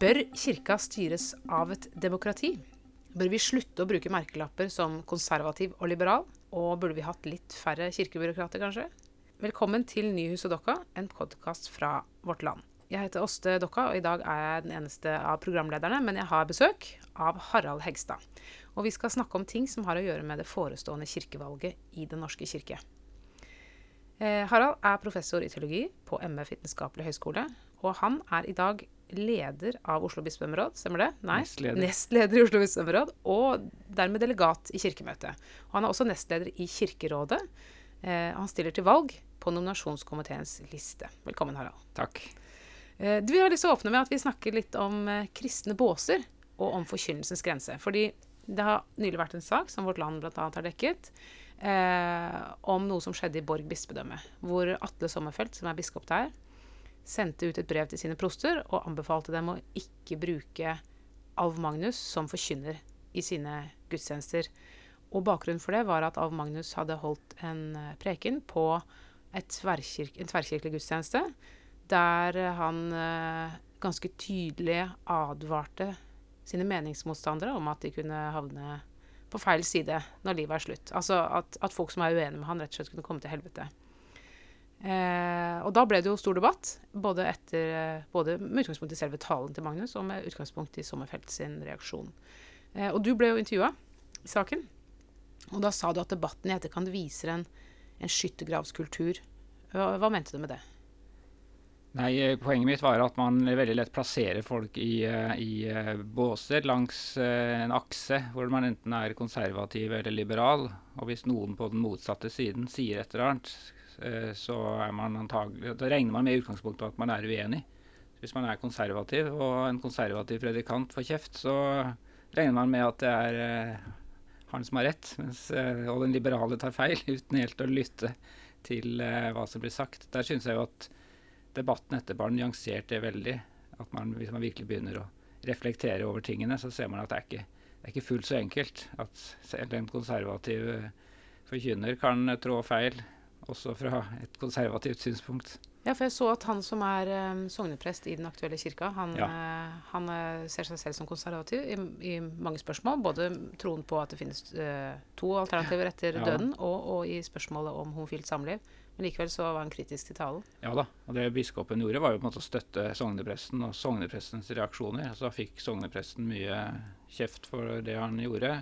Bør kirka styres av et demokrati? Bør vi slutte å bruke merkelapper som konservativ og liberal? Og burde vi hatt litt færre kirkebyråkrater, kanskje? Velkommen til Nyhuset Dokka, en podkast fra Vårt Land. Jeg heter Åste Dokka, og i dag er jeg den eneste av programlederne, men jeg har besøk av Harald Hegstad. Og vi skal snakke om ting som har å gjøre med det forestående kirkevalget i Den norske kirke. Eh, Harald er professor i teologi på MF Vitenskapelig høgskole, og han er i dag leder av Oslo bispedømmeråd, stemmer det? Nei? Nestleder. Nestleder i Oslo bispedømmeråd, og dermed delegat i Kirkemøtet. Og han er også nestleder i Kirkerådet. Eh, han stiller til valg på nominasjonskomiteens liste. Velkommen, Harald. Takk. Eh, du, Vi har lyst til å åpne med at vi snakker litt om eh, kristne båser og om forkynnelsens grense. Fordi det har nylig vært en sak som Vårt Land bl.a. har dekket, eh, om noe som skjedde i Borg bispedømme. Hvor Atle Sommerfelt, som er biskop der, sendte ut et brev til sine proster og anbefalte dem å ikke bruke Alv Magnus som forkynner i sine gudstjenester. Og bakgrunnen for det var at Alv Magnus hadde holdt en eh, preken på et tverrkirk, en tverrkirkelig gudstjeneste, der han eh, ganske tydelig advarte sine meningsmotstandere om at de kunne havne på feil side når livet er slutt. Altså at, at folk som er uenige med han, rett og slett kunne komme til helvete. Eh, og da ble det jo stor debatt, både, etter, eh, både med utgangspunkt i selve talen til Magnus og med utgangspunkt i Sommerfelt sin reaksjon. Eh, og du ble jo intervjua i saken, og da sa du at debatten i etterkant viser en, en skyttergravskultur. Hva, hva mente du med det? Nei, eh, Poenget mitt var at man veldig lett plasserer folk i, eh, i båser langs en akse hvor man enten er konservativ eller liberal. Og hvis noen på den motsatte siden sier et eller annet, så er man antagelig, da regner man med i utgangspunktet at man er uenig. Hvis man er konservativ og en konservativ predikant får kjeft, så regner man med at det er han som har rett, mens, og den liberale tar feil, uten helt å lytte til hva som blir sagt. Der synes jeg jo at debatten etterpå har nyansert det veldig. At man, hvis man virkelig begynner å reflektere over tingene, så ser man at det er ikke, det er ikke fullt så enkelt. At selv en konservativ forkynner kan trå feil, også fra et konservativt synspunkt. Ja, for jeg så at han som er um, sogneprest i den aktuelle kirka, han, Ja. uh, han uh, ser seg selv som konservativ i, i mange spørsmål. Både troen på at det finnes uh, to alternativer etter Ja. døden, og, og i spørsmålet om homofilt samliv. Men likevel så var han kritisk til talen. Ja da. Og det biskopen gjorde, var jo på en måte å støtte sognepresten og sogneprestens reaksjoner. Så fikk sognepresten mye kjeft for det han gjorde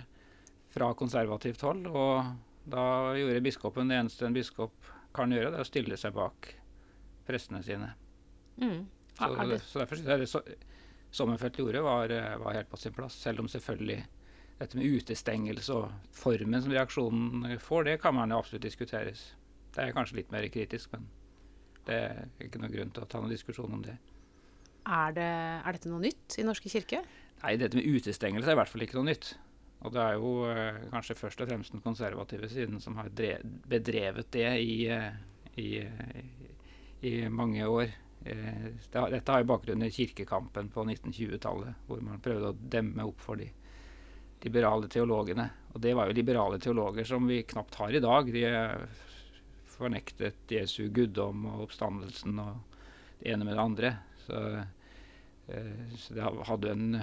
fra konservativt hold. Og da gjorde biskopen det eneste en biskop kan gjøre, det er å stille seg bak prestene sine. Mm. Så, det- så derfor syns jeg det så, Sommerfelt gjorde, var, eh, var helt på sin plass. Selv om selvfølgelig dette med utestengelse og formen som reaksjonen får, det kan man jo absolutt diskuteres. Det er kanskje litt mer kritisk, men det er ikke noen grunn til å ta noen diskusjon om det. Er, det, er dette noe nytt i Norske kirke? Nei, dette med utestengelse er i hvert fall ikke noe nytt. Og det er jo eh, kanskje først og fremst den konservative siden som har bedrevet det i, eh, i, eh, i mange år. Det dette har jo bakgrunn i kirkekampen på 1920-tallet, hvor man prøvde å demme opp for de liberale teologene. Og det var jo liberale teologer som vi knapt har i dag. De fornektet Jesu guddom og oppstandelsen og det ene med det andre. Så, så det hadde jo en,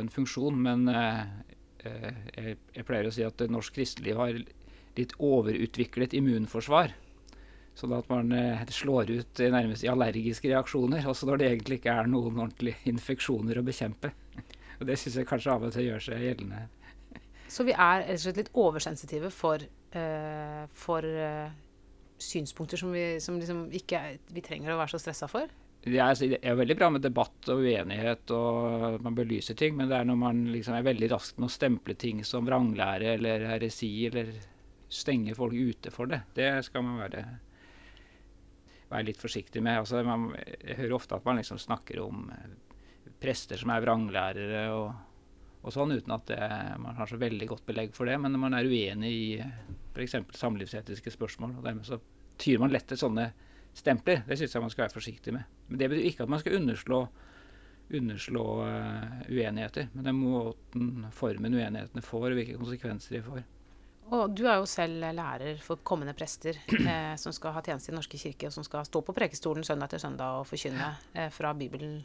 en funksjon, men jeg, jeg pleier å si at norsk kristeliv har litt overutviklet immunforsvar. Sånn at man eh, slår ut eh, nærmest i allergiske reaksjoner, også når det egentlig ikke er noen ordentlige infeksjoner å bekjempe. Og Det syns jeg kanskje av og til gjør seg gjeldende. Så vi er rett og slett litt oversensitive for, uh, for uh, synspunkter som, vi, som liksom ikke vi trenger å være så stressa for? Altså, det er veldig bra med debatt og uenighet, og at man belyser ting, men det er når man liksom er veldig rask med å stemple ting som vranglære eller heresi, eller stenge folk ute for det. Det skal man være, være litt forsiktig med. Altså, man, jeg hører ofte at man liksom snakker om eh, prester som er vranglærere og, og sånn, uten at det, man har så veldig godt belegg for det. Men når man er uenig i f.eks. samlivsetiske spørsmål, og dermed så tyr man lett til sånne stempler. Det syns jeg man skal være forsiktig med. Men det betyr ikke at man skal underslå, underslå uh, uenigheter. Men den måten, formen uenighetene får, og hvilke konsekvenser de får. Og du er jo selv lærer for kommende prester eh, som skal ha tjeneste i Den norske kirke, og som skal stå på prekestolen søndag etter søndag og forkynne eh, fra Bibelen.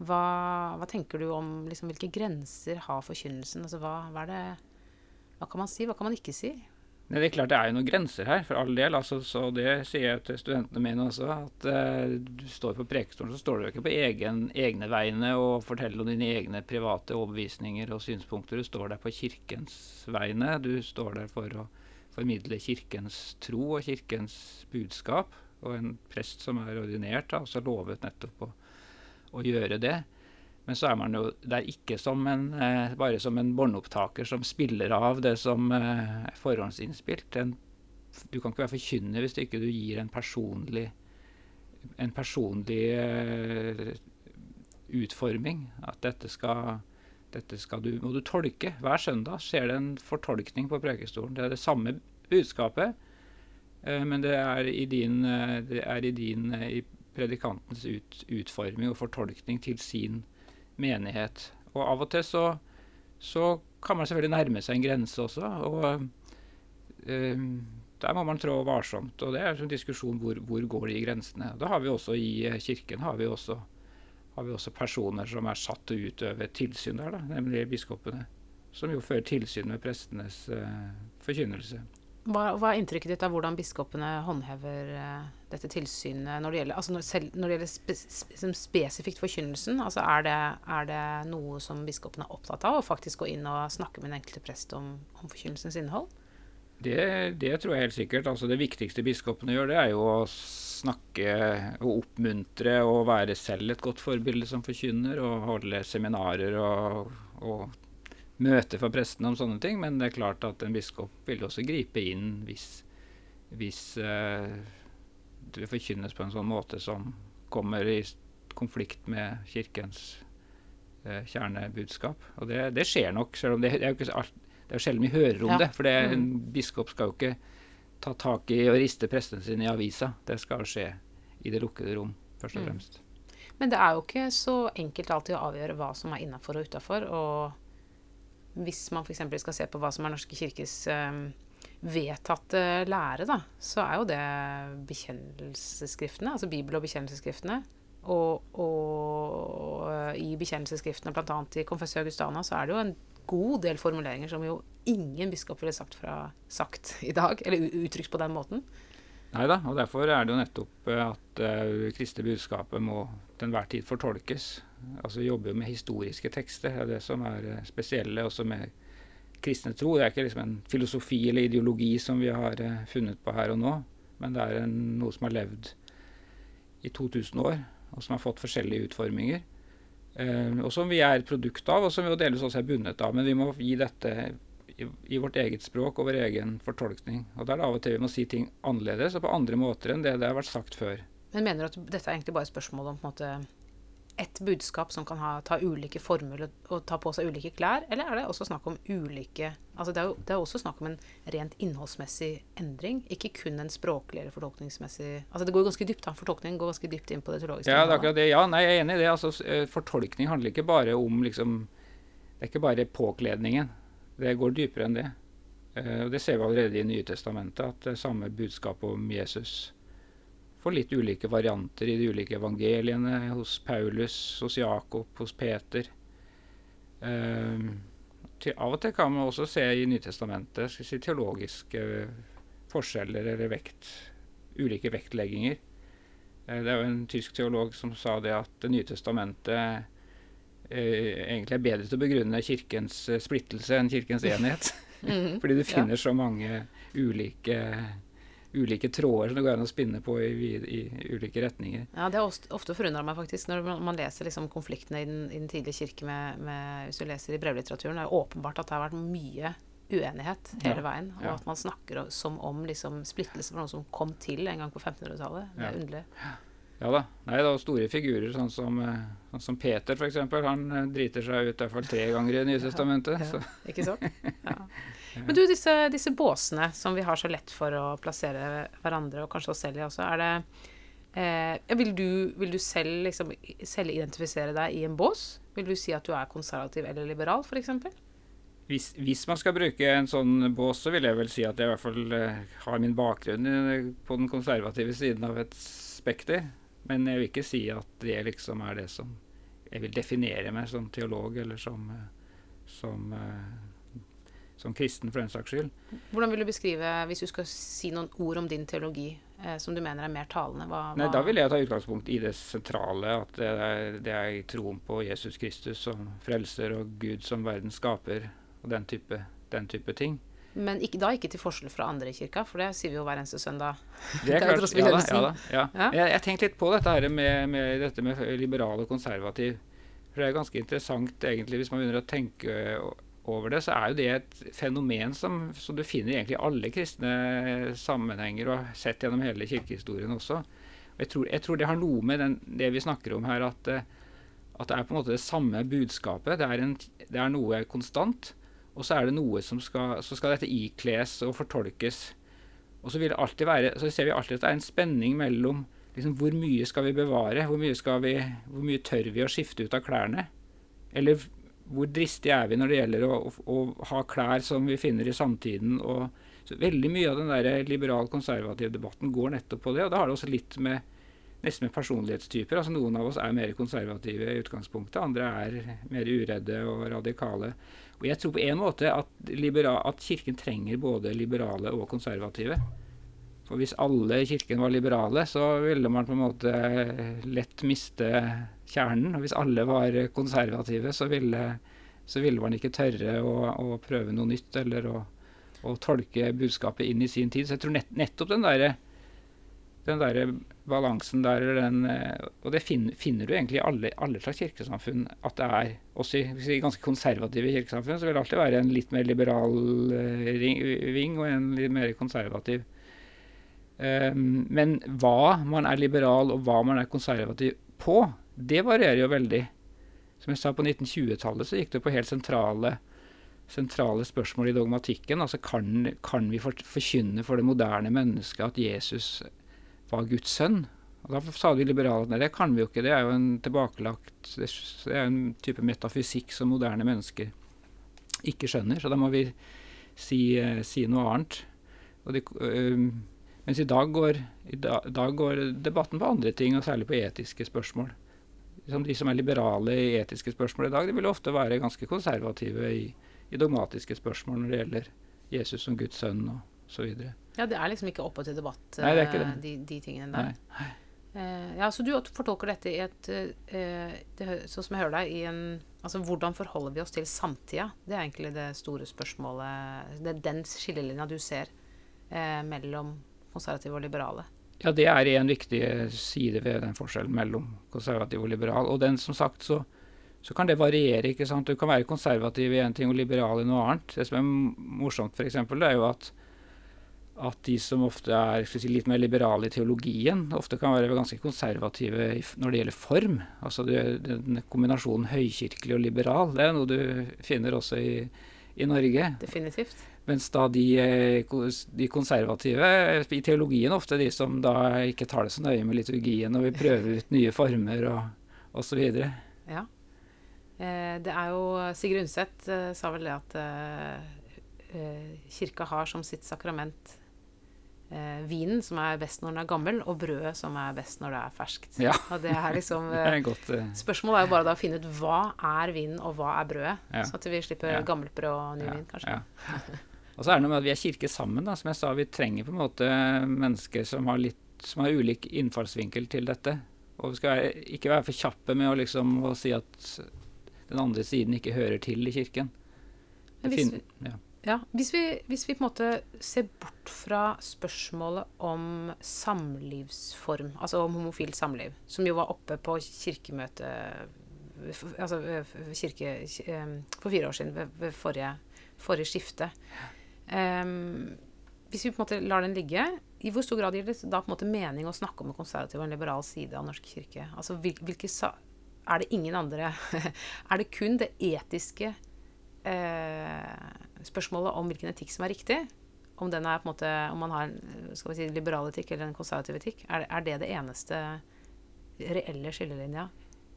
Hva, hva tenker du om liksom, hvilke grenser har forkynnelsen? Altså, hva, hva, det, hva, kan man si, hva kan man ikke si? Det er klart det er jo noen grenser her, for all del. Altså, så det sier jeg til studentene mine også. At uh, du står på prekestolen, så står du jo ikke på egen, egne vegne og forteller om dine egne private overbevisninger og synspunkter. Du står der på kirkens vegne. Du står der for å formidle kirkens tro og kirkens budskap. Og en prest som er ordinert, har også lovet nettopp å å gjøre det. Men så er man jo der ikke som en, eh, bare som en båndopptaker som spiller av det som eh, er forhåndsinnspilt. En, du kan ikke være forkynner hvis ikke du gir en personlig, en personlig eh, utforming. At dette skal, dette skal du, må du tolke. Hver søndag skjer det en fortolkning på prekestolen. Det er det samme budskapet, eh, men det er i din, eh, det er i din i predikantens ut, utforming og fortolkning til sin menighet. Og av og til så, så kan man selvfølgelig nærme seg en grense også. og øh, der må man trå varsomt. og Det er en diskusjon hvor, hvor går de grensene. Da har vi også I eh, Kirken har vi også, har vi også personer som er satt til å utøve tilsyn der, da, nemlig biskopene. Som jo fører tilsyn med prestenes øh, forkynnelse. Hva, hva, er inntrykket ditt av hvordan biskopene håndhever uh, dette tilsynet når det gjelder, altså når, selv, når det gjelder spe, spe, spesifikt forkynnelsen? Altså er, det, er, det, noe som biskopene er opptatt av, å faktisk gå inn og snakke med den enkelte prest om, om forkynnelsens innhold? Det, det, tror jeg helt sikkert. Altså det viktigste biskopene gjør, det er jo å snakke og oppmuntre og være selv et godt forbilde som forkynner, og holde seminarer og, og møte for prestene om sånne ting, men det er klart at en biskop vil også gripe inn hvis, hvis uh, det forkynnes på en sånn måte som kommer i konflikt med kirkens eh, kjernebudskap. Og det, det, skjer nok, selv om det, det er jo ikke alt, det er sjelden vi hører om ja. det. For det, en mm. biskop skal jo ikke ta tak i og riste prestene sine i avisa. Det skal skje i det lukkede rom, først og mm. fremst. Mm. Men det er jo ikke så enkelt alltid å avgjøre hva som er innafor og utafor. Og hvis man f.eks. skal se på hva som er Norske kirkes um, vedtatte lære, da, så er jo det bekjennelsesskriftene, altså Bibel- og bekjennelsesskriftene. Og, og uh, i bekjennelsesskriftene, bl.a. i Confessio Augustana, så er det jo en god del formuleringer som jo ingen biskop ville sagt, fra, sagt i dag, eller uttrykt på den måten. Nei da, og derfor er det jo nettopp eh, at uh, kristne budskapet må til enhver tid fortolkes. Altså Vi jobber jo med historiske tekster, det er det som er spesielle også med kristne tro. Det er ikke liksom en filosofi eller ideologi som vi har uh, funnet på her og nå, men det er en, noe som har levd i 2000 år, og som har fått forskjellige utforminger. Uh, og som vi er et produkt av, og som vi delvis også er bundet av. Men vi må gi dette i, i, vårt eget språk og vår egen fortolkning. Og Da er det av og til vi må si ting annerledes og på andre måter enn det det har vært sagt før. Men mener du at dette er egentlig bare et spørsmål om på en måte ett budskap som kan ha, ta ulike former og, og, ta på seg ulike klær, eller er det også snakk om ulike Altså det er jo det er også snakk om en rent innholdsmessig endring, ikke kun en språklig eller fortolkningsmessig Altså det går ganske dypt, da. Fortolkningen går ganske dypt inn på det teologiske. Ja, det er akkurat det. Ja, nei, jeg er enig i det. Altså, eh, fortolkning handler ikke bare om liksom Det er ikke bare påkledningen. Det går dypere enn det. Uh, det ser vi allerede i Nye Testamentet, at det samme budskapet om Jesus får litt ulike varianter i de ulike evangeliene. Hos Paulus, hos Jakob, hos Peter. Uh, til, av og til kan man også se i Nytestamentet si, teologiske forskjeller eller vekt, ulike vektlegginger. Uh, det er jo en tysk teolog som sa det at Det nye testamentet eh, egentlig er bedre til å begrunne kirkens eh, splittelse enn kirkens enhet. mm, Fordi du finner ja. så mange ulike, ulike tråder som det går an å spinne på i, i, i ulike retninger. Ja, Det har ofte forundra meg faktisk når man leser liksom konfliktene i den, i den, tidlige kirke med, med, Hvis du leser i brevlitteraturen, det er åpenbart at det har vært mye uenighet hele ja, veien. Og ja. at man snakker som om liksom, splittelse var noe som kom til en gang på 1500-tallet. Det er ja. underlig. Ja da. Nei, det var store figurer, sånn som, eh, sånn som Peter f.eks. Han eh, driter seg ut i hvert fall tre ganger i Nye testamentet. Ikke sant? Ja. Men du, disse, disse, båsene som vi har så lett for å plassere hverandre, og kanskje oss selv i også, er det eh, vil, du, vil, du, selv, liksom, selv identifisere deg i en bås? Vil du si at du er konservativ eller liberal, f.eks.? Hvis, hvis, man skal bruke en sånn bås, så vil jeg vel si at jeg i hvert fall eh, har min bakgrunn på den konservative siden av et spekter. Men jeg vil ikke si at det liksom er det som jeg vil definere meg som teolog eller som, som, som kristen, for den saks skyld. Hvordan vil du beskrive, hvis du skal si noen ord om din teologi, eh, som du mener er mer talende? Hva, hva Nei, Da vil jeg ta utgangspunkt i det sentrale, at det er, det er troen på Jesus Kristus som frelser og Gud som verden skaper, og den type, den type ting. Men ikke, da ikke til forskjell fra andre i kirka, for det sier vi jo hver eneste søndag. Det er klart, ja da, ja da, ja. Ja. Jeg, jeg tenkte litt på dette her med, med, dette med liberal og konservativ. For det er ganske interessant egentlig, hvis man begynner å tenke over det, så er jo det et fenomen som, som du finner egentlig i alle kristne sammenhenger, og sett gjennom hele kirkehistorien også. Og jeg, tror, jeg tror det har noe med den, det vi snakker om her, at, eh, at det er på en måte det samme budskapet. Det er, en, det er noe konstant. Og så er det noe som skal, så skal dette ikles og fortolkes. Og så, vil det alltid være, så ser vi alltid at det er en spenning mellom liksom, hvor mye skal vi bevare, hvor mye, skal vi, hvor mye tør vi å skifte ut av klærne? Eller hvor dristige er vi når det gjelder å, å, å ha klær som vi finner i samtiden? Og, så veldig mye av den der liberal-konservative debatten går nettopp på det. Og da har det også litt med nesten med personlighetstyper. altså Noen av oss er mer konservative i utgangspunktet, andre er mer uredde og radikale. Og jeg tror på en måte at, libera, at Kirken trenger både liberale og konservative. For hvis alle i Kirken var liberale, så ville man på en måte lett miste kjernen. Og hvis alle var konservative, så ville, så ville man ikke tørre å, å, prøve noe nytt eller å, å, tolke budskapet inn i sin tid. Så jeg tror nett, nettopp den derre den der balansen der, den, og det finner, finner, du egentlig i alle, alle, slags kirkesamfunn. At det er, også i, ganske konservative kirkesamfunn, så vil det alltid være en litt mer liberal ring, ving og en litt mer konservativ. Um, men hva man er liberal og hva man er konservativ på, det varierer jo veldig. Som jeg sa, på 1920-tallet så gikk det på helt sentrale, sentrale spørsmål i dogmatikken. Altså kan, kan vi forkynne for det moderne mennesket at Jesus var Guds sønn. Og Da sa de liberale at det kan vi jo ikke, det er jo en tilbakelagt Det er en type metafysikk som moderne mennesker ikke skjønner, så da må vi si, si noe annet. De, øh, mens i dag, går, i dag går debatten på andre ting, og særlig på etiske spørsmål. Som de som er liberale i etiske spørsmål i dag, de vil ofte være ganske konservative i, i dogmatiske spørsmål når det gjelder Jesus som Guds sønn og så videre. Ja, det er liksom ikke oppe til debatt, Nei, det er ikke det. De, de tingene der. Nei. Uh, ja, Så du fortolker dette i et uh, det, Sånn som jeg hører deg, i en Altså hvordan forholder vi oss til samtida? Det er egentlig det store spørsmålet. Det er den skillelinja du ser uh, mellom konservative og liberale. Ja, det er en viktig side ved den forskjellen mellom konservativ og liberal. Og den, som sagt, så, så kan det variere. ikke sant? Du kan være konservativ i en ting og liberal i noe annet. Det som er morsomt, f.eks., er jo at at de som ofte er si, litt mer liberale i teologien, ofte kan være ganske konservative når det gjelder form. Altså det, den kombinasjonen høykirkelig og liberal, det er noe du finner også i, i Norge. Definitivt. Mens da de, de, konservative i teologien ofte de som da ikke tar det så nøye med liturgien og vil prøve ut nye former og osv. Ja. Eh, det er jo Sigrid Undset eh, sa vel det at eh, kirka har som sitt sakrament eh, vinen som er best når den er gammel, og brødet som er best når det er ferskt. Ja. Og det er liksom. Spørsmålet er jo bare da å finne ut hva er vinen, og hva er brødet. Ja. Sånn at vi slipper Ja. gammelt brød og ny vin, kanskje. Og så er det noe med at vi er kirke sammen. Da. Som jeg sa, vi trenger på en måte mennesker som har, litt, som har ulik innfallsvinkel til dette. Og vi skal være, ikke være for kjappe med å, liksom, å si at den andre siden ikke hører til i kirken. Hvis vi, ja. Ja, hvis vi, hvis vi på en måte ser bort fra spørsmålet om samlivsform, altså om homofilt samliv, som jo var oppe på kirkemøtet altså kirke, eh, for fire år siden, ved forrige, forrige skifte. Em, hvis vi på en måte lar den ligge, i hvor stor grad gir det da på en måte mening å snakke om en konservativ og en liberal side av norsk kirke? Altså, hvil, hvilke sa Er det ingen andre Er det kun det etiske eh, spørsmålet om hvilken etikk som er riktig? Om, den er på en måte, om man har en skal vi si, liberal etikk eller en konservativ etikk? Er, er det det eneste reelle skillelinja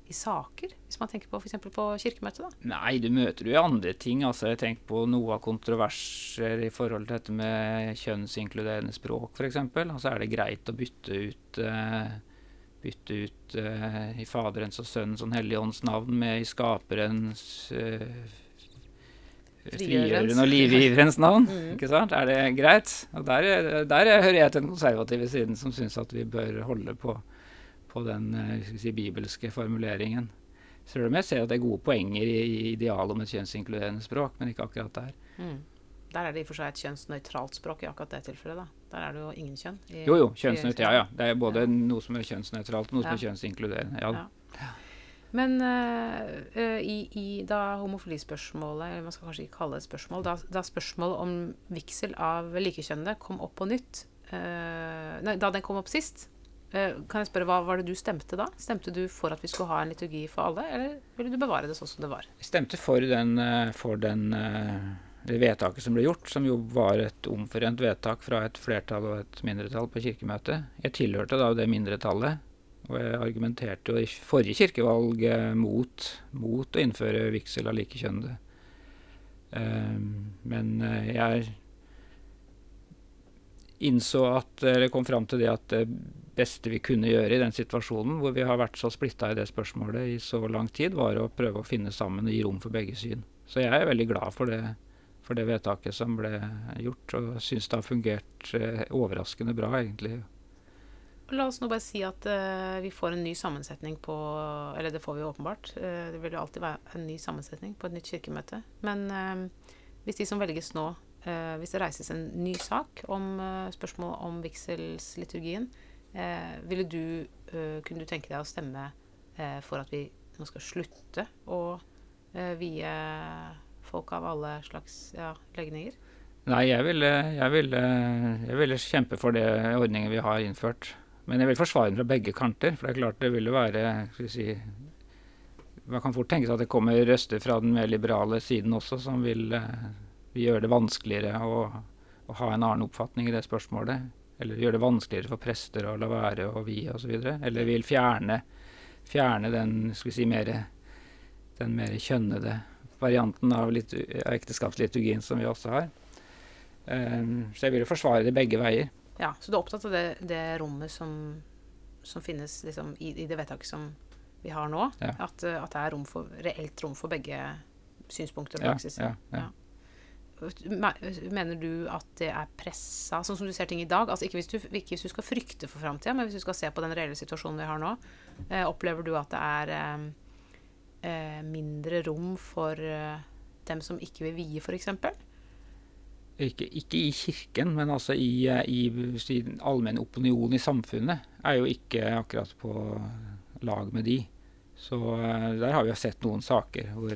i saker? Hvis man tenker på f.eks. på kirkemøtet, da? Nei, du møter jo andre ting. Altså, jeg tenker på noe av kontroverser i forhold til dette med kjønnsinkluderende språk, f.eks. Altså, er det greit å bytte ut, uh, bytte ut uh, i Faderens og Sønnens og Den hellige ånds navn med i Skaperens uh, frigjørende og livgiverens navn. Mm. ikke sant? Er det greit? Og der, der hører jeg til den konservative siden som syns at vi bør holde på, på den si, bibelske formuleringen. Selv om jeg ser at det er gode poenger i, i idealet om et kjønnsinkluderende språk, men ikke akkurat der. Mm. Der er det i og for seg et kjønnsnøytralt språk i akkurat det tilfellet. da. Der er det jo ingen kjønn. I, jo, jo. Kjønnsnøytralt. Ja, ja. Det er både ja. noe som er kjønnsnøytralt, og noe ja. som er kjønnsinkluderende. Ja. ja. Men uh, i, i, da homofilispørsmålet, eller man skal kanskje ikke kalle det et spørsmål, da, da spørsmålet om vigsel av likekjønnede kom opp på nytt uh, Nei, da den kom opp sist, kan jeg spørre hva var det du stemte da? Stemte du for at vi skulle ha en liturgi for alle, eller ville du bevare det sånn som det var? Jeg stemte for den, for den det vedtaket som ble gjort, som jo var et omforent vedtak fra et flertall og et mindretall på kirkemøtet. Jeg tilhørte da det mindretallet, og jeg argumenterte jo i forrige kirkevalg eh, mot, mot å innføre vigsel av likekjønnede. Men jeg innså at, eller kom fram til det at beste vi kunne gjøre i den situasjonen, hvor vi har vært så splitta i det spørsmålet i så lang tid, var å prøve å finne sammen og gi rom for begge syn. Så jeg er veldig glad for det for det vedtaket som ble gjort, og syns det har fungert eh, overraskende bra, egentlig. La oss nå bare si at uh, vi får en ny sammensetning på Eller det får vi åpenbart. Uh, det vil jo alltid være en ny sammensetning på et nytt kirkemøte. Men uh, hvis de som velges nå Hvis det reises en ny sak om spørsmål om vigselsliturgien, ville du Kunne du tenke deg å stemme for at vi nå skal slutte å vie folk av alle slags ja, legninger? Nei, jeg ville, jeg, ville, jeg ville, kjempe for det ordningen vi har innført. Men jeg vil forsvare den fra begge kanter. For det er klart det vil være si, Man kan fort tenke seg at det kommer røster fra den mer liberale siden også som vil, vil gjøre det vanskeligere å, å, ha en annen oppfatning i det spørsmålet. Eller gjøre det vanskeligere for prester å la være å vie osv. Eller vil fjerne, fjerne den, si, mer, den mer kjønnede varianten av, av ekteskapsliturgien som vi også har. Um, så jeg vil jo forsvare det begge veier. Ja, Så du er opptatt av det, det rommet som, som finnes liksom, i, i, det vedtaket som vi har nå? Ja. At, at, det er rom for, reelt rom for begge synspunkter og praksiser? Ja, ja, Mener du at det er pressa, sånn som du ser ting i dag? Altså ikke hvis du, ikke hvis du skal frykte for framtida, men hvis du skal se på den reelle situasjonen vi har nå. Eh, opplever du at det er eh, eh, mindre rom for eh, dem som ikke vil vie, f.eks.? Ikke, ikke i kirken, men altså i, eh, i, allmenn opinion i samfunnet er jo ikke akkurat på lag med de. Så uh, der har vi jo sett noen saker hvor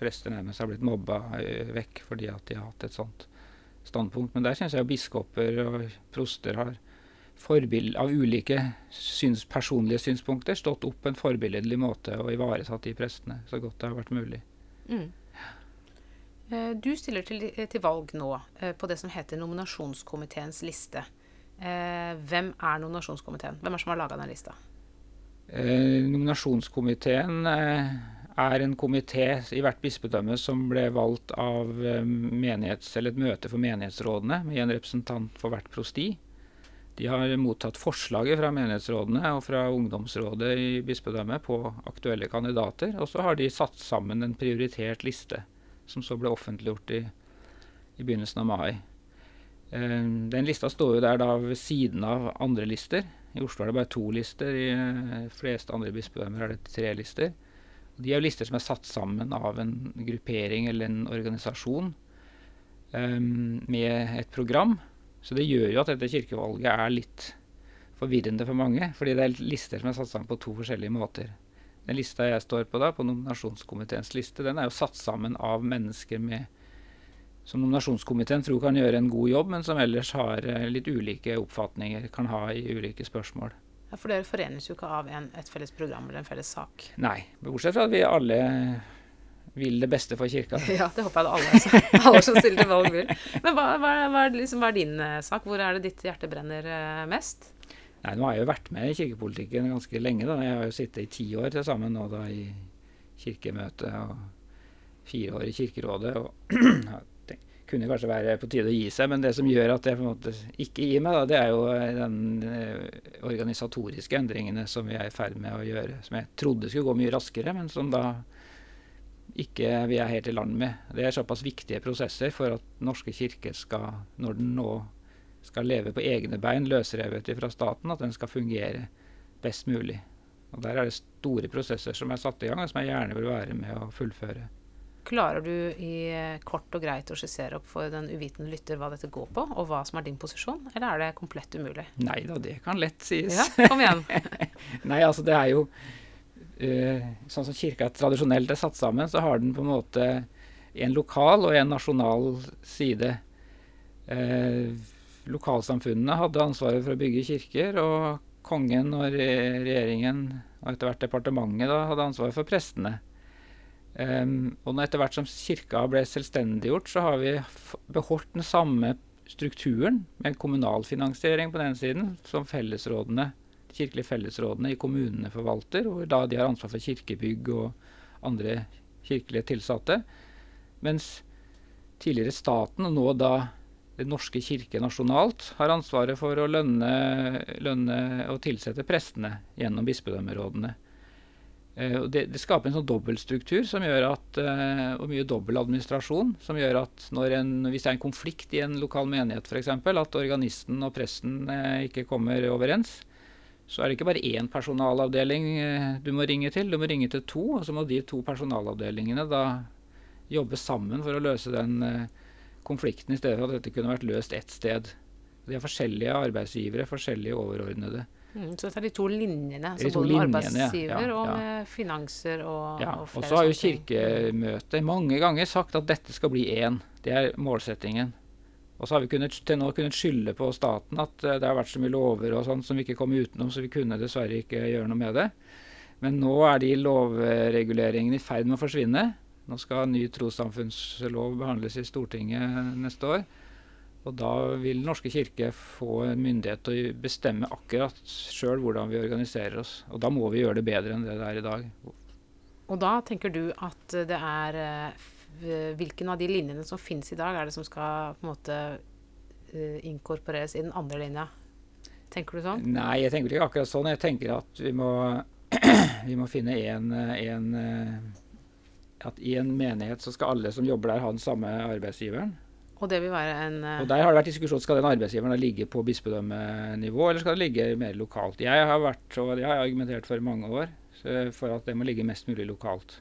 prester nærmest har blitt mobba uh, vekk fordi at de har hatt et sånt standpunkt. Men der syns jeg biskoper og proster har forbild, av ulike syns, personlige synspunkter stått opp på en forbilledlig måte og ivaretatt de prestene så godt det har vært mulig. Mm. Eh, du stiller til, til, valg nå eh, på det som heter nominasjonskomiteens liste. Eh, hvem er nominasjonskomiteen? Hvem er det som har laga den lista? nominasjonskomiteen er en komité i hvert bispedømme som ble valgt av menighets, eller et møte for menighetsrådene med en representant for hvert prosti. De har mottatt forslaget fra menighetsrådene og fra ungdomsrådet i bispedømmet på aktuelle kandidater, og så har de satt sammen en prioritert liste, som så ble offentliggjort i, i begynnelsen av mai. Eh, den lista står jo der da ved siden av andre lister. I Oslo er det bare to lister, i de fleste andre bispedømmer er det tre lister. De er jo lister som er satt sammen av en gruppering eller en organisasjon um, med et program. Så det gjør jo at dette kirkevalget er litt forvirrende for mange. Fordi det er lister som er satt sammen på to forskjellige måter. Den lista jeg står på da, på nominasjonskomiteens liste, den er jo satt sammen av mennesker med som nominasjonskomiteen tror kan gjøre en god jobb, men som ellers har eh, litt ulike oppfatninger, kan ha i ulike spørsmål. For dere forenes jo ikke av en, et felles program eller en felles sak? Nei, bortsett fra at vi alle vil det beste for kirka. Ja, det håper jeg alle, alle som stiller til valg vil. Men hva, hva, hva, liksom, hva, er, din uh, sak? Hvor er det ditt hjerte brenner uh, mest? Nei, Nå har jeg jo vært med i kirkepolitikken ganske lenge. da. Jeg har jo sittet i ti år til sammen nå da i kirkemøtet og fire år i Kirkerådet. og kunne kanskje være på tide å gi seg, men det som gjør at jeg på en måte ikke gir meg, da, det er jo den eh, organisatoriske endringene som vi er i ferd med å gjøre. Som jeg trodde skulle gå mye raskere, men som da ikke vi er helt i land med. Det er såpass viktige prosesser for at Norske kirke skal, når den nå skal leve på egne bein, løsrevet fra staten, at den skal fungere best mulig. Og Der er det store prosesser som er satt i gang, og som jeg gjerne vil være med å fullføre. Klarer du i eh, kort og greit å skissere opp for den uvitende lytter hva dette går på, og hva som er din posisjon, eller er det komplett umulig? Nei da, det kan lett sies. Ja, kom igjen. Nei, altså det er jo uh, Sånn som kirka tradisjonelt er satt sammen, så har den på en måte en lokal og en nasjonal side. Uh, lokalsamfunnene hadde ansvaret for å bygge kirker, og kongen og regjeringen, og etter hvert departementet, da, hadde ansvaret for prestene. Um, og etter hvert som kirka ble selvstendiggjort, så har vi beholdt den samme strukturen med kommunal finansiering på den siden, som fellesrådene, de kirkelige fellesrådene i kommunene forvalter, hvor da de har ansvar for kirkebygg og andre kirkelige tilsatte. Mens tidligere staten, og nå da Den norske kirke nasjonalt, har ansvaret for å lønne, lønne og tilsette prestene gjennom bispedømmerådene. Uh, det, det, skaper en sånn dobbeltstruktur som gjør at, uh, og mye dobbeltadministrasjon som gjør at en, hvis det er en konflikt i en lokal menighet f.eks., at organisten og presten uh, ikke kommer overens, så er det ikke bare én personalavdeling du må ringe til, du må ringe til to. Og så må de to personalavdelingene da jobbe sammen for å løse den konflikten, i stedet for at dette kunne vært løst ett sted. De er forskjellige arbeidsgivere, forskjellige overordnede. Mm, så det er de to linjene, altså både med arbeidsgiver ja, og med finanser og, ja. og flere Og så har jo Kirkemøtet mange ganger sagt at dette skal bli én. Det er målsettingen. Og så har vi kunnet, til nå kunnet skylde på staten at uh, det har vært så mye lover og sånt som vi ikke kom utenom, så vi kunne dessverre ikke gjøre noe med det. Men nå er de lovreguleringene i ferd med å forsvinne. Nå skal ny trossamfunnslov behandles i Stortinget neste år. Og da vil norske kirke få en myndighet til å bestemme akkurat sjøl hvordan vi organiserer oss. Og da må vi gjøre det bedre enn det det er i dag. Og da tenker du at det er eh, Hvilken av de linjene som finnes i dag, er det som skal på en måte eh, inkorporeres i den andre linja? Tenker du sånn? Nei, jeg tenker ikke akkurat sånn. Jeg tenker at vi må, vi må finne en, en At i en menighet så skal alle som jobber der, ha den samme arbeidsgiveren. Og det vil være en uh... Og Der har det vært diskusjon skal den arbeidsgiveren da ligge på bispedømmenivå, eller skal det ligge mer lokalt. Jeg har vært, og det har jeg argumentert for i mange år, for at det må ligge mest mulig lokalt.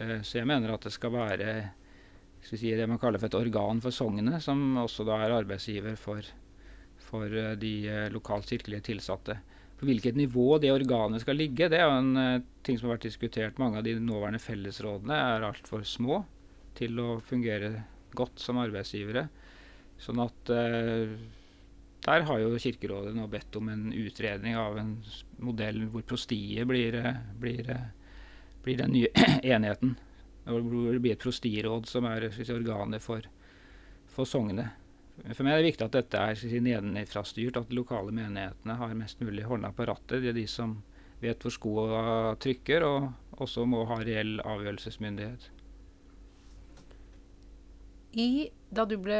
Uh, så jeg mener at det skal være skal si, det man kaller for et organ for sognet, som også da er arbeidsgiver for, for uh, de lokalt kirkelige tilsatte. På hvilket nivå det organet skal ligge, det er jo en ting som har vært diskutert. Mange av de nåværende fellesrådene er altfor små til å fungere godt som arbeidsgivere. Sånn at eh, der har jo Kirkerådet nå bedt om en utredning av en modell hvor prostiet blir, eh, blir, eh, blir den nye enheten. Hvor det blir et prostiråd som er si, organet for, for sognet. For meg er det viktig at dette er si, nedenfrastyrt, at de lokale menighetene har mest mulig hånda på rattet. Det er de som vet hvor skoa trykker, og også må ha reell avgjørelsesmyndighet. I, da du ble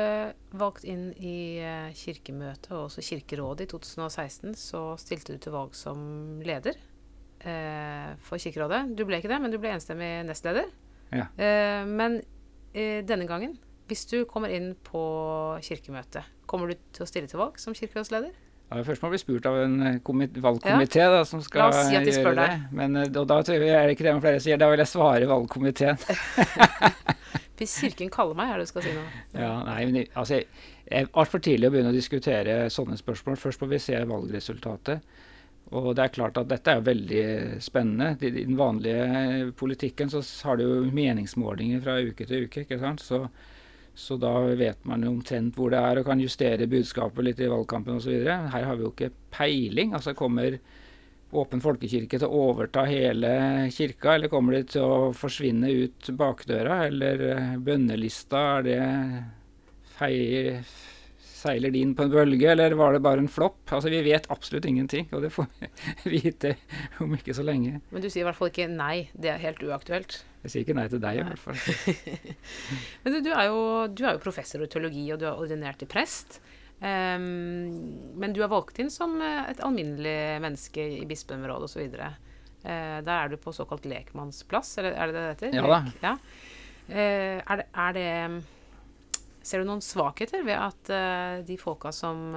valgt inn i uh, Kirkemøtet og også Kirkerådet i 2016, så stilte du til valg som leder eh, for Kirkerådet. Du ble ikke det, men du ble enstemmig nestleder. Ja. Eh, men denne gangen, hvis du kommer inn på Kirkemøtet, kommer du til å stille til valg som kirkerådsleder? Ja, først må vi bli spurt av en valgkomité ja. da, som skal si gjøre det. Men, og da tror jeg, er det ikke det flere sier, da vil jeg svare valgkomiteen. Hvis Kirken kaller meg, er det du skal si noe? Ja, nei, altså, Det er altfor tidlig å begynne å diskutere sånne spørsmål. Først må vi se valgresultatet. Og det er klart at dette er veldig spennende. I den vanlige politikken så har du jo meningsmålinger fra uke til uke. ikke sant? Så, så da vet man jo omtrent hvor det er og kan justere budskapet litt i valgkampen osv. Her har vi jo ikke peiling. altså kommer Åpen folkekirke til å overta hele kirka, eller kommer de til å forsvinne ut bakdøra? Eller eh, bønnelista, er det Seiler de inn på en bølge, eller var det bare en flopp? Altså, Vi vet absolutt ingenting, og det får vi vite om ikke så lenge. Men du sier i hvert fall ikke nei, det er helt uaktuelt? Jeg sier ikke nei til deg, i hvert fall. Men du, du, er jo, du, er jo, professor i teologi, og du er ordinert til prest. Um, men du er valgt inn som eh, et alminnelig menneske i bispemrådet osv. Uh, da er du på såkalt lekmannsplass, eller er det det det heter? Ja da. Ja. Uh, er, det, er det Ser du noen svakheter ved at uh, de folka som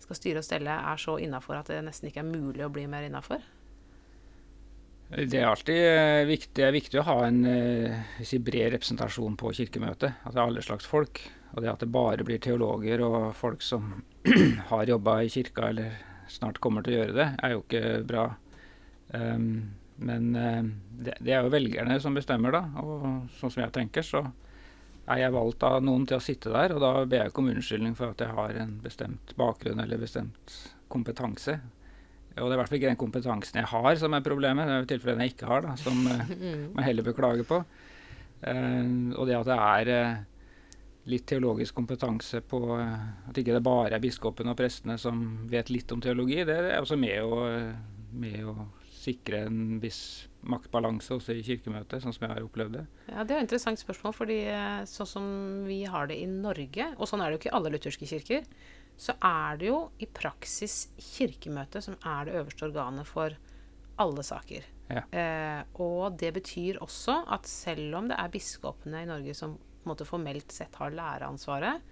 skal styre og stelle, er så innafor at det nesten ikke er mulig å bli mer innafor? Det er alltid viktig, er viktig å ha en si, bred representasjon på kirkemøtet. At det er alle slags folk. Og det at det bare blir teologer og folk som har jobba i kirka eller snart kommer til å gjøre det, er jo ikke bra. Um, men det, det, er jo velgerne som bestemmer, da. Og sånn som jeg tenker, så er jeg valgt av noen til å sitte der, og da ber jeg ikke om unnskyldning for at jeg har en bestemt bakgrunn eller bestemt kompetanse. Og det er i hvert fall ikke den kompetansen jeg har som er problemet, det er i tilfelle den jeg ikke har, da, som uh, man heller bør klage på. Uh, og det at det er uh, litt teologisk kompetanse på uh, At ikke det bare er biskopene og prestene som vet litt om teologi, det er også med å, med å sikre en viss maktbalanse også i Kirkemøtet, sånn som jeg har opplevd det? Ja, Det er et interessant spørsmål, fordi eh, sånn som vi har det i Norge, og sånn er det jo ikke i alle lutherske kirker, så er det jo i praksis Kirkemøtet som er det øverste organet for alle saker. Ja. Eh, og det betyr også at selv om det er biskopene i Norge som måte formelt sett har læreansvaret,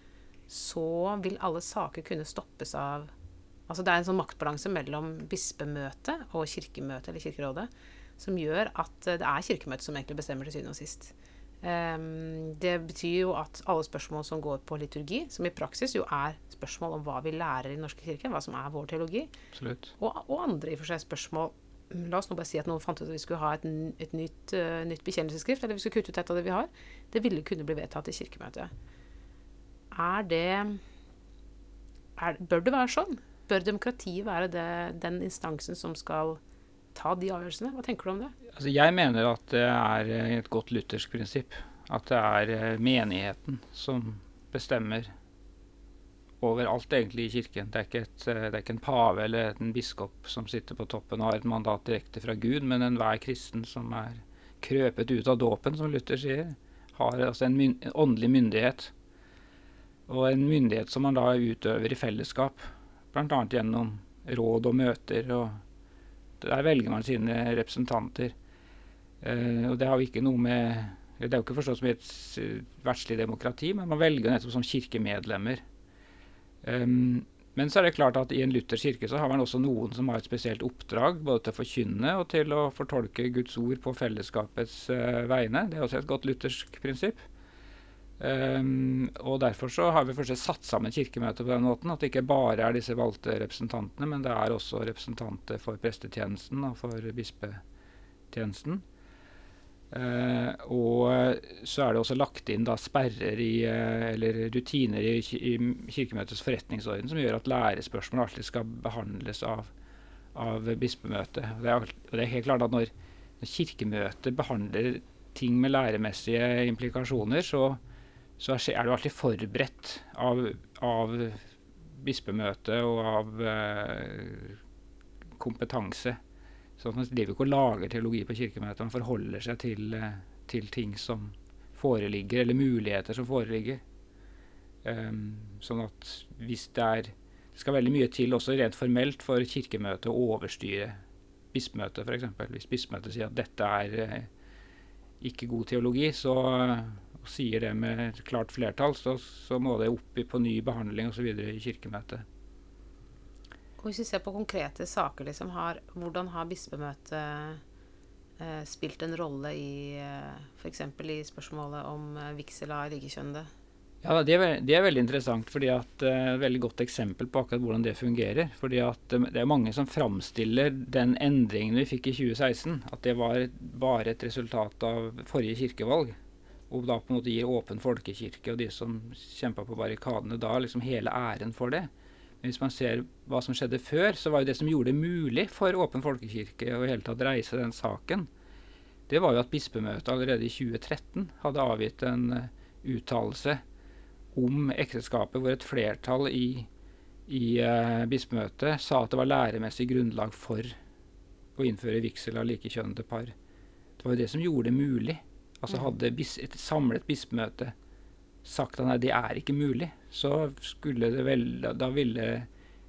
så vil alle saker kunne stoppes av Altså det er en sånn maktbalanse mellom bispemøtet og kirkemøtet eller Kirkerådet som gjør at eh, det er Kirkemøtet som egentlig bestemmer til syvende og sist. Um, det betyr jo at alle spørsmål som går på liturgi, som i praksis jo er spørsmål om hva vi lærer i Den norske kirke, hva som er vår teologi, og, og, andre i og for seg spørsmål La oss nå bare si at noen fant ut at vi skulle ha et, et nytt, uh, nytt bekjennelsesskrift, eller vi skulle kutte ut et av det vi har. Det ville kunne bli vedtatt i Kirkemøtet. Er det er, Bør det være sånn? Bør demokratiet være det, den instansen som skal ta de avgjørelsene. Hva tenker du om det? Altså, jeg mener at det er et godt luthersk prinsipp. At det er eh, menigheten som bestemmer over alt egentlig i kirken. Det er, et, eh, det er ikke en pave eller en biskop som sitter på toppen og har et mandat direkte fra Gud, men enhver kristen som er krøpet ut av dåpen, som Luther sier, har altså en, myn en åndelig myndighet. Og en myndighet som man da utøver i fellesskap, bl.a. gjennom råd og møter og der velger man sine representanter. Eh, og det har jo ikke noe med Det er jo ikke forstått som et verdslig demokrati, men man velger nettopp som kirkemedlemmer. Um, men så er det klart at i en luthersk kirke så har man også noen som har et spesielt oppdrag, både til å forkynne og til å fortolke Guds ord på fellesskapets uh, vegne. Det er også et godt luthersk prinsipp. Um, og Derfor så har vi først satt sammen Kirkemøtet på den måten. At det ikke bare er disse valgte representantene, men det er også representanter for prestetjenesten og for bispetjenesten. Uh, og så er det også lagt inn da sperrer i, uh, eller rutiner i, i, Kirkemøtets forretningsorden som gjør at lærespørsmål alltid skal behandles av, av bispemøtet. Og det, er, og det er helt klart at når, når Kirkemøtet behandler ting med læremessige implikasjoner, så, så er du alltid forberedt av, av bispemøtet og av uh, kompetanse. Så Man driver ikke og lager teologi på kirkemøtet, man forholder seg til, eh, til ting som foreligger, eller muligheter som foreligger. Um, sånn at hvis det er Det skal veldig mye til, også rent formelt, for kirkemøtet å overstyre bispemøtet, f.eks. Hvis bispemøtet sier at dette er eh, ikke god teologi, så og sier det med klart flertall, så, så må det opp på ny behandling osv. i Kirkemøtet. Hvis vi ser på konkrete saker, liksom, har, hvordan har bispemøtet eh, spilt en rolle i eh, f.eks. i spørsmålet om eh, vigsel av likekjønnede? Ja, det er, det er, veldig interessant. fordi at eh, veldig godt eksempel på akkurat hvordan det fungerer. fordi at eh, Det er mange som framstiller den endringen vi fikk i 2016, at det var bare et resultat av forrige kirkevalg og da på en måte gir åpen folkekirke og de som kjempa på barrikadene da, liksom hele æren for det. Men hvis man ser hva som skjedde før, så var jo det som gjorde det mulig for åpen folkekirke å i hele tatt reise den saken, det var jo at bispemøtet allerede i 2013 hadde avgitt en uh, uttalelse om ekteskapet hvor et flertall i, i uh, bispemøtet sa at det var læremessig grunnlag for å innføre vigsel av likekjønnede par. Det var jo det som gjorde det mulig. Altså Hadde bis et samlet bispemøte sagt at nei, det er ikke mulig, så skulle det vel Da ville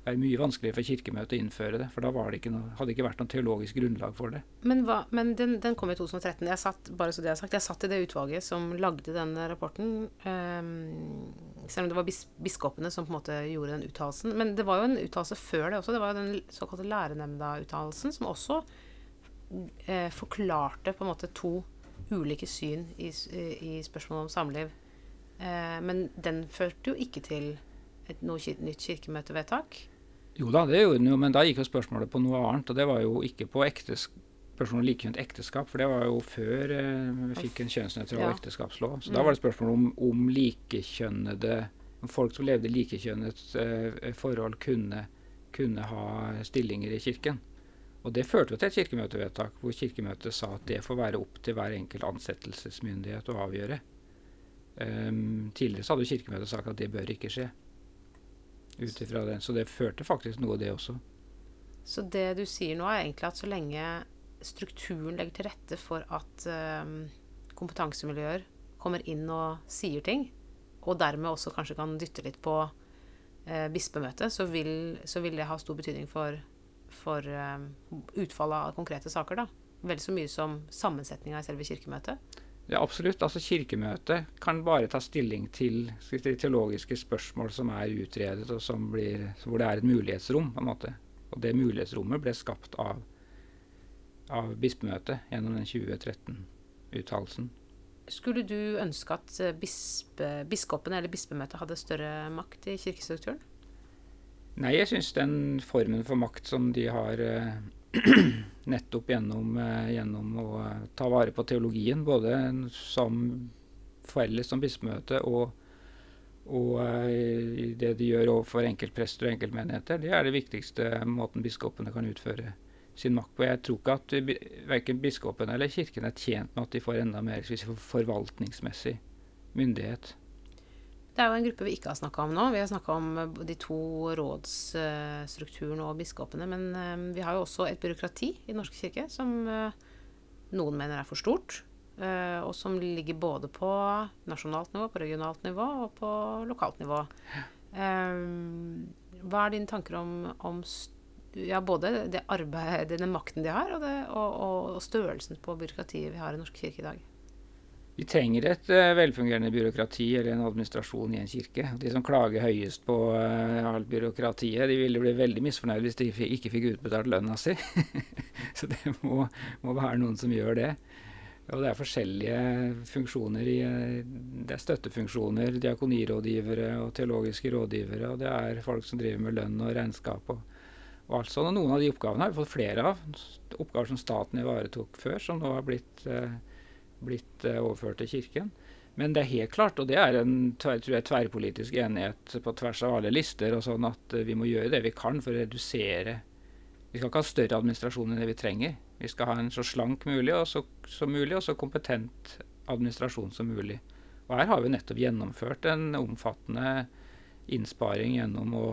det er mye vanskeligere for Kirkemøtet å innføre det. For da det ikke noe, hadde det ikke vært noe teologisk grunnlag for det. Men, hva, men den, den, kom i 2013. Jeg satt bare så det jeg sagt, jeg satt i det utvalget som lagde den rapporten. Um, selv om det var bis, biskopene som på en måte gjorde den uttalelsen. Men det var jo en uttalelse før det også. Det var jo den såkalte lærenemnda-uttalelsen som også eh, forklarte på en måte to ulike syn i, i spørsmålet om samliv. Eh, men den førte jo ikke til et noe nytt kirkemøtevedtak. Jo da, det gjorde den jo, men da gikk jo spørsmålet på noe annet. Og det var jo ikke på spørsmål om likekjønt ekteskap, for det var jo før eh, vi fikk en kjønnsnøytral ja. ekteskapslov. Så mm. da var det spørsmål om, om likekjønnede om folk som levde likekjønnet eh, forhold, kunne, kunne, ha stillinger i kirken. Og det førte jo til et kirkemøtevedtak hvor Kirkemøtet sa at det får være opp til hver enkelt ansettelsesmyndighet å avgjøre. Um, tidligere så hadde Kirkemøtet sagt at det bør ikke skje ut det. Så det førte faktisk noe, det også. Så det du sier nå, er egentlig at så lenge strukturen legger til rette for at um, kompetansemiljøer kommer inn og sier ting, og dermed også kanskje kan dytte litt på uh, bispemøtet, så vil, så vil, det ha stor betydning for, for um, utfallet av konkrete saker. da. Vel så mye som sammensetninga i selve kirkemøtet. Ja, absolutt. Altså Kirkemøtet kan bare ta stilling til teologiske spørsmål som er utredet, og blir, hvor det er et mulighetsrom. på en måte. Og det mulighetsrommet ble skapt av, av bispemøtet gjennom den 2013-uttalelsen. Skulle du ønske at bispe, biskopene eller bispemøtet hadde større makt i kirkestrukturen? Nei, jeg syns den formen for makt som de har eh, nettopp gjennom, eh, gjennom, å eh, ta vare på teologien, både som felles som bispemøte og, og uh, det de gjør overfor enkeltprester og enkeltmenigheter. Det er det viktigste måten biskopene kan utføre sin makt på. Jeg tror ikke at verken biskopene eller kirken er tjent med at de får enda mer forvaltningsmessig myndighet. Det er jo en gruppe vi ikke har snakka om nå. Vi har snakka om eh, de to rådsstrukturene og biskopene. Men eh, vi har jo også et byråkrati i Den norske kirke som eh, noen mener er for stort. Og som ligger både på nasjonalt nivå, på regionalt nivå og på lokalt nivå. Hva er dine tanker om, om ja, både det arbeidet, den makten de har, og, det, og, og størrelsen på byråkratiet vi har i Norsk kirke i dag? Vi trenger et uh, velfungerende byråkrati eller en administrasjon i en kirke. De som klager høyest på uh, alt byråkratiet, de ville bli veldig misfornøyd hvis de ikke fikk utbetalt lønna si. Så det må, må, være noen som gjør det. Og det er forskjellige funksjoner i uh, Det er støttefunksjoner, diakonirådgivere og teologiske rådgivere, og det er folk som driver med lønn og regnskap og, og alt sånt. Og noen av de oppgavene har vi fått flere av. Oppgaver som staten ivaretok før, som nå har blitt uh, blitt uh, overført til Kirken. Men det er helt klart, og det er en tror jeg, tverrpolitisk enighet på tvers av alle lister, og sånn at uh, vi må gjøre det vi kan for å redusere Vi skal ikke ha større administrasjon enn det vi trenger. Vi skal ha en så slank mulig og så, som mulig, og så kompetent administrasjon som mulig. Og her har vi nettopp gjennomført en omfattende innsparing gjennom å,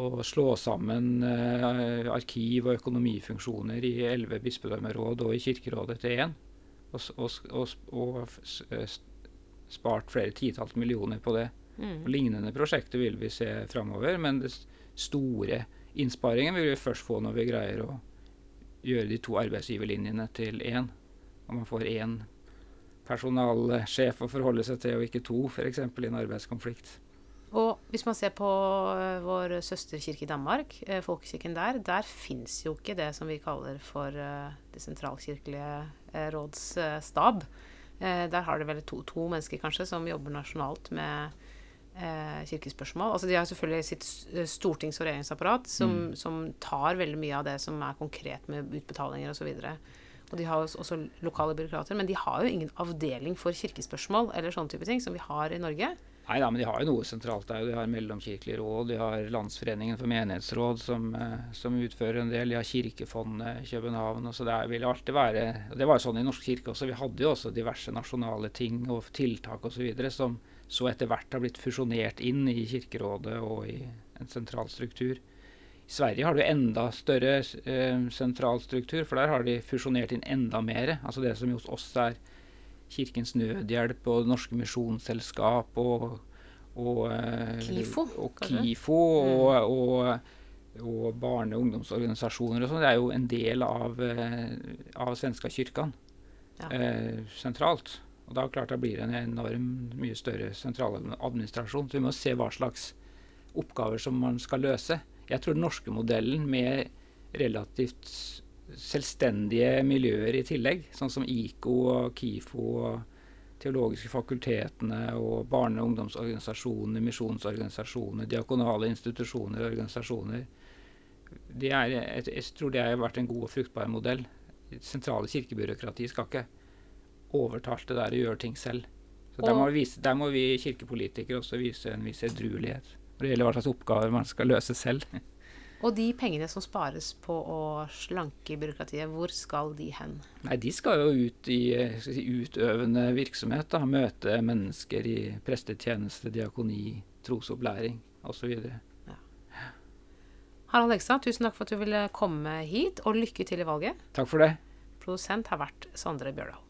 å slå sammen eh, arkiv- og økonomifunksjoner i elleve bispedømmeråd og i Kirkerådet til én og, og, og, spart flere titalls millioner på det. Mm. lignende prosjekter vil vi se framover, men den store innsparingen vil vi først få når vi greier å gjøre de to arbeidsgiverlinjene til én. Når man får én personalsjef å forholde seg til, og ikke to, f.eks. i en arbeidskonflikt. Hvis man ser på eh, vår søsterkirke i Danmark, eh, folkekirken der, der fins jo ikke det som vi kaller for eh, det sentralkirkelige råds stab. Der har det vel to, to, mennesker kanskje som jobber nasjonalt med kirkespørsmål. Altså De har selvfølgelig sitt stortings- og regjeringsapparat som, mm. som, tar veldig mye av det som er konkret med utbetalinger osv. Og, og de har også lokale byråkrater. Men de har jo ingen avdeling for kirkespørsmål eller sånne type ting som vi har i Norge. Nei da, men de har jo noe sentralt der. De har Mellomkirkelig råd, de har Landsforeningen for menighetsråd som, eh, som utfører en del. De har Kirkefondet i København. og så Det vil alltid være og Det var jo sånn i Norsk kirke også. Vi hadde jo også diverse nasjonale ting og tiltak osv. som så etter hvert har blitt fusjonert inn i Kirkerådet og i en sentral struktur. I Sverige har du enda større eh, sentral struktur, for der har de fusjonert inn enda mer. Altså det som hos oss er Kirkens Nødhjelp og Norske Misjonsselskap og, og eh, KIFO. Og, KIFO og, mm. og, og barne- og ungdomsorganisasjoner og sånn. Det er jo en del av, eh, av Svenska kyrkan ja. eh, sentralt. Og da klart det blir en enorm mye større sentraladministrasjon. Så vi må se hva slags oppgaver som man skal løse. Jeg tror den norske modellen med relativt selvstendige miljøer i tillegg, sånn som IKO og KIFO og teologiske fakultetene og barne- og ungdomsorganisasjoner, misjonsorganisasjoner, diakonale institusjoner og organisasjoner. Er, jeg, tror det har vært en god og fruktbar modell. Det sentrale kirkebyråkrati skal ikke overtale det der og gjøre ting selv. Så der må, vi vise, der må vi kirkepolitikere også vise en viss edruelighet når det gjelder hva slags oppgaver man skal løse selv. Og de pengene som spares på å slanke byråkratiet, hvor skal de hen? Nei, De skal jo ut i si, utøvende virksomhet. da, Møte mennesker i prestetjeneste, diakoni, trosopplæring osv. Ja. Harald Hegstad, tusen takk for at du ville komme hit, og lykke til i valget. Takk for det. Produsent har vært Sondre Bjørdal.